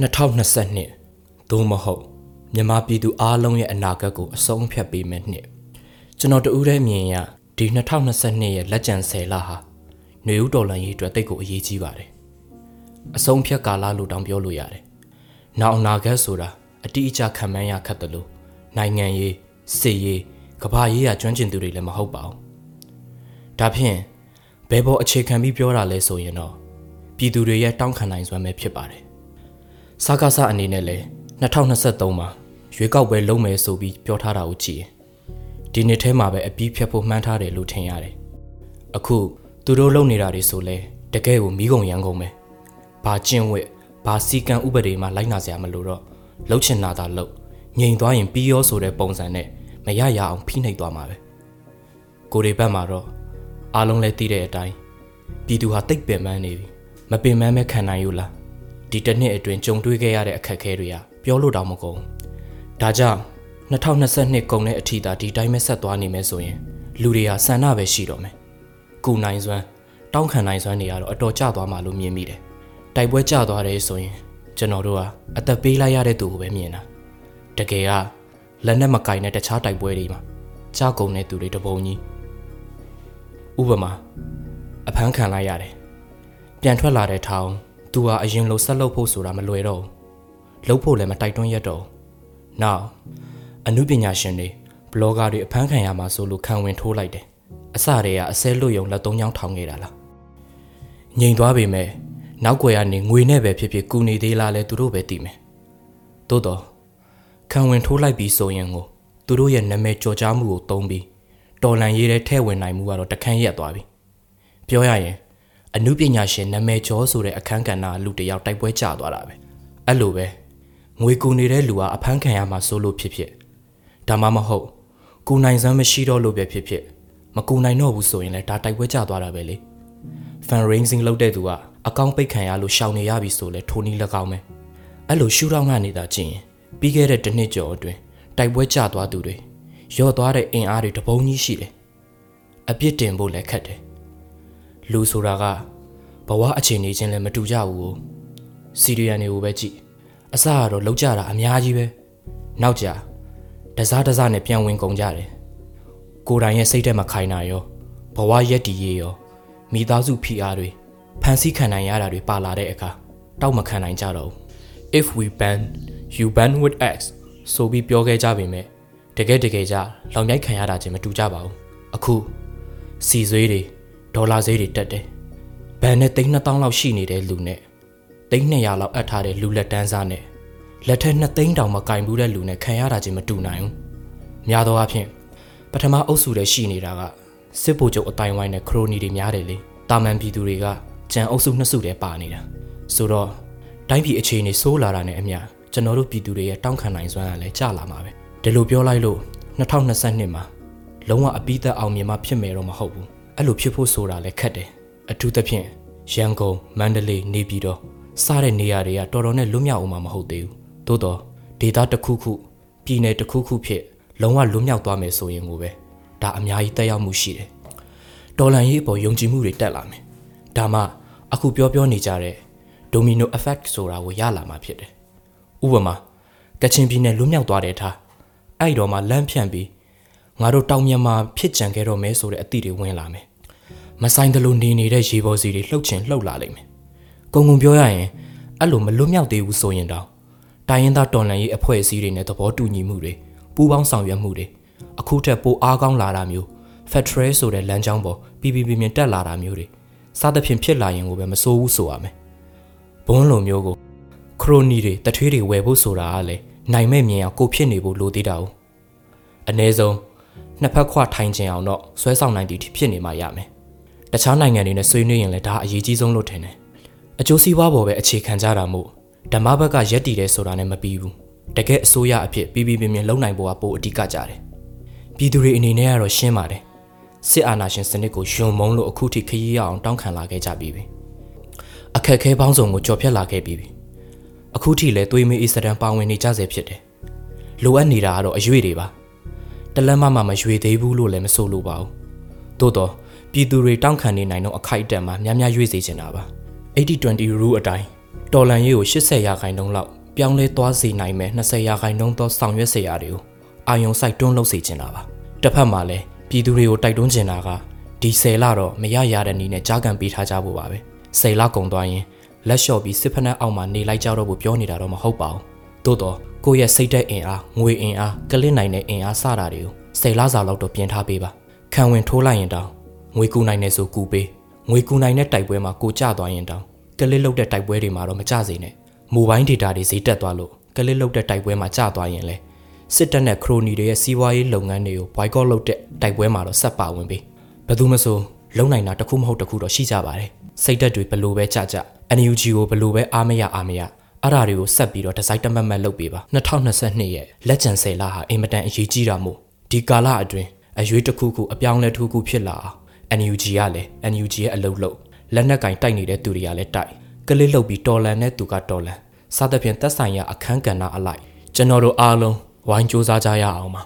2022သို့မဟုတ်မြန်မာပြည်သူအားလုံးရဲ့အနာဂတ်ကိုအဆုံးဖြတ်ပေးမယ်နှစ်ကျွန်တော်တူးတဲ့မြင်ရဒီ2022ရဲ့လက်ကျန်10လဟာຫນွေဦးတော်လန်ရေးအတွက်တိတ်ကိုအရေးကြီးပါတယ်အဆုံးဖြတ်ကာလလို့တောင်ပြောလို့ရတယ်နောက်အနာဂတ်ဆိုတာအတိအကျခံမှန်းရခက်တယ်လို့နိုင်ငံရေးစစ်ရေးကမ္ဘာရေးရကျွမ်းကျင်သူတွေလည်းမဟုတ်ပါဘူး ဒါဖြင့်ဘယ်ပေါ်အခြေခံပြီးပြောတာလဲဆိုရင်တော့ပြည်သူတွေရဲ့တောင်းခံနိုင်စွမ်းပဲဖြစ်ပါတယ်စကားစအနေနဲ့လည်း2023မှာရွေးကောက်ပွဲလုပ်မယ်ဆိုပြီးပြောထားတာကိုကြည့်ရင်ဒီနှစ်ထဲမှာပဲအပြီးဖြတ်ဖို့မှန်းထားတယ်လို့ထင်ရတယ်အခုသူတို့လုပ်နေတာတွေဆိုလဲတကယ်ကိုမိကုန်ရန်ကုန်ပဲဘာကျင့်ဝတ်ဘာစီကံဥပဒေမှလိုက်နာစရာမလိုတော့လှုပ်ချင်တာသာလှုပ်ငြိမ်သွားရင်ပြီးရောဆိုတဲ့ပုံစံနဲ့မရရအောင်ဖိနှိပ်သွားမှာပဲကိုရီဘက်မှာတော့ အားလုံးလည်းသိတဲ့အတိုင်းပြည်သူဟာတိတ်ပင်ပန်းနေပြီမပင်ပန်းမဲ့ခံနိုင်ယူလားဒီတစ်နှစ်အတွင်းကြုံတွေ့ခဲ့ရတဲ့အခက်အခဲတွေကပြောလို့တောင်မကုန်ဒါကြောင့်2022ကုန်တဲ့အထိသာဒီတိုင်းပဲဆက်သွားနေမယ်ဆိုရင်လူတွေဟာဆန္ဒပဲရှိတော့မယ်ကုနိုင်စွမ်းတောင်းခံနိုင်စွမ်းတွေကတော့အတော်ကျသွားမှလို့မြင်မိတယ်တိုက်ပွဲကျသွားတယ်ဆိုရင်ကျွန်တော်တို့ကအသက်ပေးလိုက်ရတဲ့သူကိုပဲမြင်တာတကယ်ကလက်နဲ့မကင်တဲ့တခြားတိုက်ပွဲတွေမှာကြာကုန်တဲ့သူတွေတပုံကြီး ဥပမာအဖမ်းခံလိုက်ရတယ်ပြန်ထွက်လာတဲ့ထောင်သူဟာအရင်လိုဆက်လုပ်ဖို့ဆိုတာမလွယ်တော့ဘူးလုပ်ဖို့လည်းမတိုက်တွန်းရတော့နောက်အမှုပညာရှင်တွေဘလော့ဂါတွေအဖမ်းခံရမှာဆိုလို့ခံဝင်ထိုးလိုက်တယ်အစတည်းကအစဲလွတ်ယုံလက်သုံးချောင်းထောင်ခဲ့တာလားငြိမ်သွားပေမဲ့နောက်ွယ်ကနေငွေနဲ့ပဲဖြစ်ဖြစ်ကူနေသေးလားလဲသူတို့ပဲသိမယ်သို့တော့ခံဝင်ထိုးလိုက်ပြီးဆိုရင်ကိုသူတို့ရဲ့နာမည်ကြော်ကြားမှုကိုသုံးပြီး တော်လန်ရေးတဲ့ထဲဝင်နိုင်မှုကတော့တခန်းရက်သွားပြီပြောရရင်အမှုပညာရှင်နာမည်ကျော်ဆိုတဲ့အခန်းကဏ္ဍလူတစ်ယောက်တိုက်ပွဲကျသွားတာပဲအဲ့လိုပဲငွေကူနေတဲ့လူဟာအဖမ်းခံရမှာစိုးလို့ဖြစ်ဖြစ်ဒါမှမဟုတ်ကူနိုင်စမ်းမရှိတော့လို့ပဲဖြစ်ဖြစ်မကူနိုင်တော့ဘူးဆိုရင်လည်းဒါတိုက်ပွဲကျသွားတာပဲလေ fan raising လုပ်တဲ့သူကအကောင့်ပိတ်ခံရလို့ရှောင်နေရပြီဆိုလဲထိုးနီး၎င်းပဲအဲ့လိုရှူထောင်းကနေသာကြည့်ရင်ပြီးခဲ့တဲ့တစ်နှစ်ကျော်အတွင်းတိုက်ပွဲကျသွားသူတွေ ရော့သွားတဲ့အင်အားတွေတပုံကြီးရှိတယ်အပြစ်တင်ဖို့လည်းခက်တယ်လူဆိုတာကဘဝအခြေအနေချင်းလည်းမတူကြဘူးစီရီယန်တွေကိုပဲကြည့်အစကတော့လောက်ကြတာအများကြီးပဲနောက်ကြတစားတစားနဲ့ပြန်ဝင်ကုန်ကြတယ်ကိုယ်တိုင်ရဲ့စိတ်ထဲမှာခိုင်နာရောဘဝရက်တီရေးရောမိသားစုဖိအားတွေဖန်ဆီးခံနိုင်ရတာတွေပါလာတဲ့အခါတောက်မခံနိုင်ကြတော့ဘူး if we ban you ban with x ဆိုပြီးပြောခဲ့ကြပေမဲ့ တကယ်တကယ်ကြလောင်ရိုက်ခံရတာချင်းမတူကြပါဘူးအခုစီဆွေးတွေဒေါ်လာဈေးတွေတက်တယ်ဘန်နဲ့သိန်း2000လောက်ရှိနေတဲ့လူနဲ့သိန်း200လောက်အပ်ထားတဲ့လူလက်တန်းစားနဲ့လက်ထက်2သိန်းတောင်မကင်ဘူးတဲ့လူနဲ့ခံရတာချင်းမတူနိုင်ဘူးများသောအားဖြင့်ပထမအုပ်စုတဲ့ရှိနေတာကစစ်ဗိုလ်ချုပ်အတိုင်းဝိုင်းနဲ့ခရိုနီတွေများတယ်လေတာမန်ပြည်သူတွေကကြံအုပ်စုနှစ်စုတည်းပါနေတာဆိုတော့တိုင်းပြည်အခြေအနေဆိုးလာတာနဲ့အမျှကျွန်တော်တို့ပြည်သူတွေရဲ့တောင်းခံနိုင်စွမ်းကလည်းကျလာမှာပဲ ဒီလိုပြောလိုက်လို့2022မှာလုံးဝအပိသက်အောင်မြင်မှဖြစ်မယ်တော့မဟုတ်ဘူးအဲ့လိုဖြစ်ဖို့ဆိုတာလည်းခက်တယ်အထူးသဖြင့်ရန်ကုန်မန္တလေးနေပြည်တော်စတဲ့နေရာတွေကတော်တော်နဲ့လွတ်မြောက်အောင်မဟုတ်သေးဘူးသို့တော့ဒေသတစ်ခုခုပြည်နယ်တစ်ခုခုဖြစ်လုံးဝလွတ်မြောက်သွားမယ်ဆိုရင်ကိုပဲဒါအများကြီးတက်ရောက်မှုရှိတယ်တော်လန်ရေးအပေါ်ယုံကြည်မှုတွေတက်လာမယ်ဒါမှအခုပြောပြောနေကြတဲ့ domino effect ဆိုတာကိုရလာမှာဖြစ်တယ်ဥပမာကချင်ပြည်နယ်လွတ်မြောက်သွားတဲ့ထား အဲ့တော့မှလမ်းဖြန့်ပြီးငါတို့တောင်မြန်မာဖြစ်ကြံခဲ့တော့မဲဆိုတဲ့အသည့်တွေဝင်လာမယ်မဆိုင်တလို့နေနေတဲ့ရေပေါ်စီတွေလှုပ်ချင်လှုပ်လာလိမ့်မယ်။ကုံကုံပြောရရင်အဲ့လိုမလွတ်မြောက်သေးဘူးဆိုရင်တော့တိုင်းရင်းသားတော်လှန်ရေးအဖွဲ့အစည်းတွေနဲ့သဘောတူညီမှုတွေပူးပေါင်းဆောင်ရွက်မှုတွေအခုထက်ပိုအားကောင်းလာတာမျိုး Federal ဆိုတဲ့လမ်းကြောင်းပေါ်ပြည်ပြည်ပြင်းတက်လာတာမျိုးတွေစသဖြင့်ဖြစ်လာရင်ကိုပဲမစိုးဘူးဆိုရမယ်။ဘွန်းလိုမျိုးကိုခရိုနီတွေတထွေးတွေဝယ်ဖို့ဆိုတာကလည်း နိုင်မဲ့မြင်အောင်ကိုဖြစ်နေဖို့လိုသေးတာ ਉ ။အ ਨੇ ဆုံးနှစ်ဖက်ခွထိုင်ချင်အောင်တော့ဆွဲဆောင်နိုင်တည်ဖြစ်နေမှရမယ်။တခြားနိုင်ငံတွေနဲ့ဆွေးနွေးရင်လည်းဒါအရေးကြီးဆုံးလို့ထင်တယ်အကျိုးစီးပွားပေါ်ပဲအခြေခံကြတာမို့ဓမ္မဘက်ကရက်တည်တယ်ဆိုတာနဲ့မပြီးဘူးတကယ်အစိုးရအဖြစ်ပြီးပြီးပြင်းပြင်းလုံနိုင်ဖို့ကပိုအဓိကကြတယ်ပြည်သူတွေအနေနဲ့ကတော့ရှင်းပါတယ်စစ်အာဏာရှင်စနစ်ကိုယုံမုံလို့အခုထိခရီးရအောင်တောင်းခံလာခဲ့ကြပြီးပြီအခက်ခဲပေါင်းစုံကိုကြော်ဖြတ်လာခဲ့ပြီးပြီ အခုထိလည်းသွေးမေးအစ္စတန်ပါဝင်နေကြဆဲဖြစ်တယ်လိုအပ်နေတာကတော့အရွေတွေပါတလက်မမမရွေသေးဘူးလို့လည်းမဆိုလိုပါဘူးသို့တော့ပြည်သူတွေတောင်းခံနေနိုင်တော့အခိုက်အတန့်မှာများများရွေးစေချင်တာပါ80-20 rule အတိုင်းတော်လန်ရေးကို80ရာခိုင်နှုန်းလောက်ပြောင်းလဲသွားစေနိုင်မဲ့20ရာခိုင်နှုန်းသောဆောင်ရွက်စေရာတွေကိုအာယုံစိုက်တွန်းလုပ်စေချင်တာပါတစ်ဖက်မှာလည်းပြည်သူတွေကိုတိုက်တွန်းချင်တာကဒီဆယ်လတော့မရရတဲ့နည်းနဲ့ကြားကန်ပေးထားကြဖို့ပါပဲဆယ်လကုန်သွားရင် လက်လျှော့ပြီးစစ်ဖက်နှက်အောက်မှာနေလိုက်ကြတော့ဖို့ပြောနေတာတော့မဟုတ်ပါဘူးသို့တော့ကိုယ့်ရဲ့စိတ်သက်အင်အားငွေအင်အားကလစ်နိုင်တဲ့အင်အားစတာတွေကိုဆယ်လစာလောက်တော့ပြင်ထားပေးပါခံဝင်ထိုးလိုက်ရင်တောင်ငွေကူနိုင်နေဆိုကူပေးငွေကူနိုင်တဲ့တိုက်ပွဲမှာကိုကြသွားရင်တောင်ကလစ်လုတ်တဲ့တိုက်ပွဲတွေမှာတော့မကြစေနဲ့မိုဘိုင်းဒေတာတွေဈေးတက်သွားလို့ကလစ်လုတ်တဲ့တိုက်ပွဲမှာကြသွားရင်လေစစ်တပ်နဲ့ခရိုနီတွေရဲ့စီးပွားရေးလုပ်ငန်းတွေကို boycott လုပ်တဲ့တိုက်ပွဲမှာတော့ဆက်ပါဝင်ပေးဘယ်သူမဆိုလုံနိုင်တာတစ်ခုမဟုတ်တစ်ခုတော့ရှိကြပါတယ် စိတ်သက်တွေဘလို့ပဲကြကြ NUG ကိုဘလို့ပဲအားမရအားမရအဲ့ဒါတွေကိုဆက်ပြီးတော့ဒီဇိုင်းတမတ်မတ်လုပ်ပေးပါ2022ရဲ့လက်ကျန်ဆယ်လဟာအင်မတန်အရေးကြီးတာမို့ဒီကာလအတွင်းအရွေးတစ်ခုခုအပြောင်းလဲတစ်ခုခုဖြစ်လာအောင် NUG ကလည်း NUG ရဲ့အလုပ်လုပ်လက်နက်ကင်တိုက်နေတဲ့သူတွေကလည်းတိုက်ကလစ်လုပ်ပြီးတော်လန်တဲ့သူကတော်လန်စသဖြင့်သက်ဆိုင်ရာအခန်းကဏ္ဍအလိုက်ကျွန်တော်တို့အားလုံးဝိုင်းစူးစမ်းကြရအောင်ပါ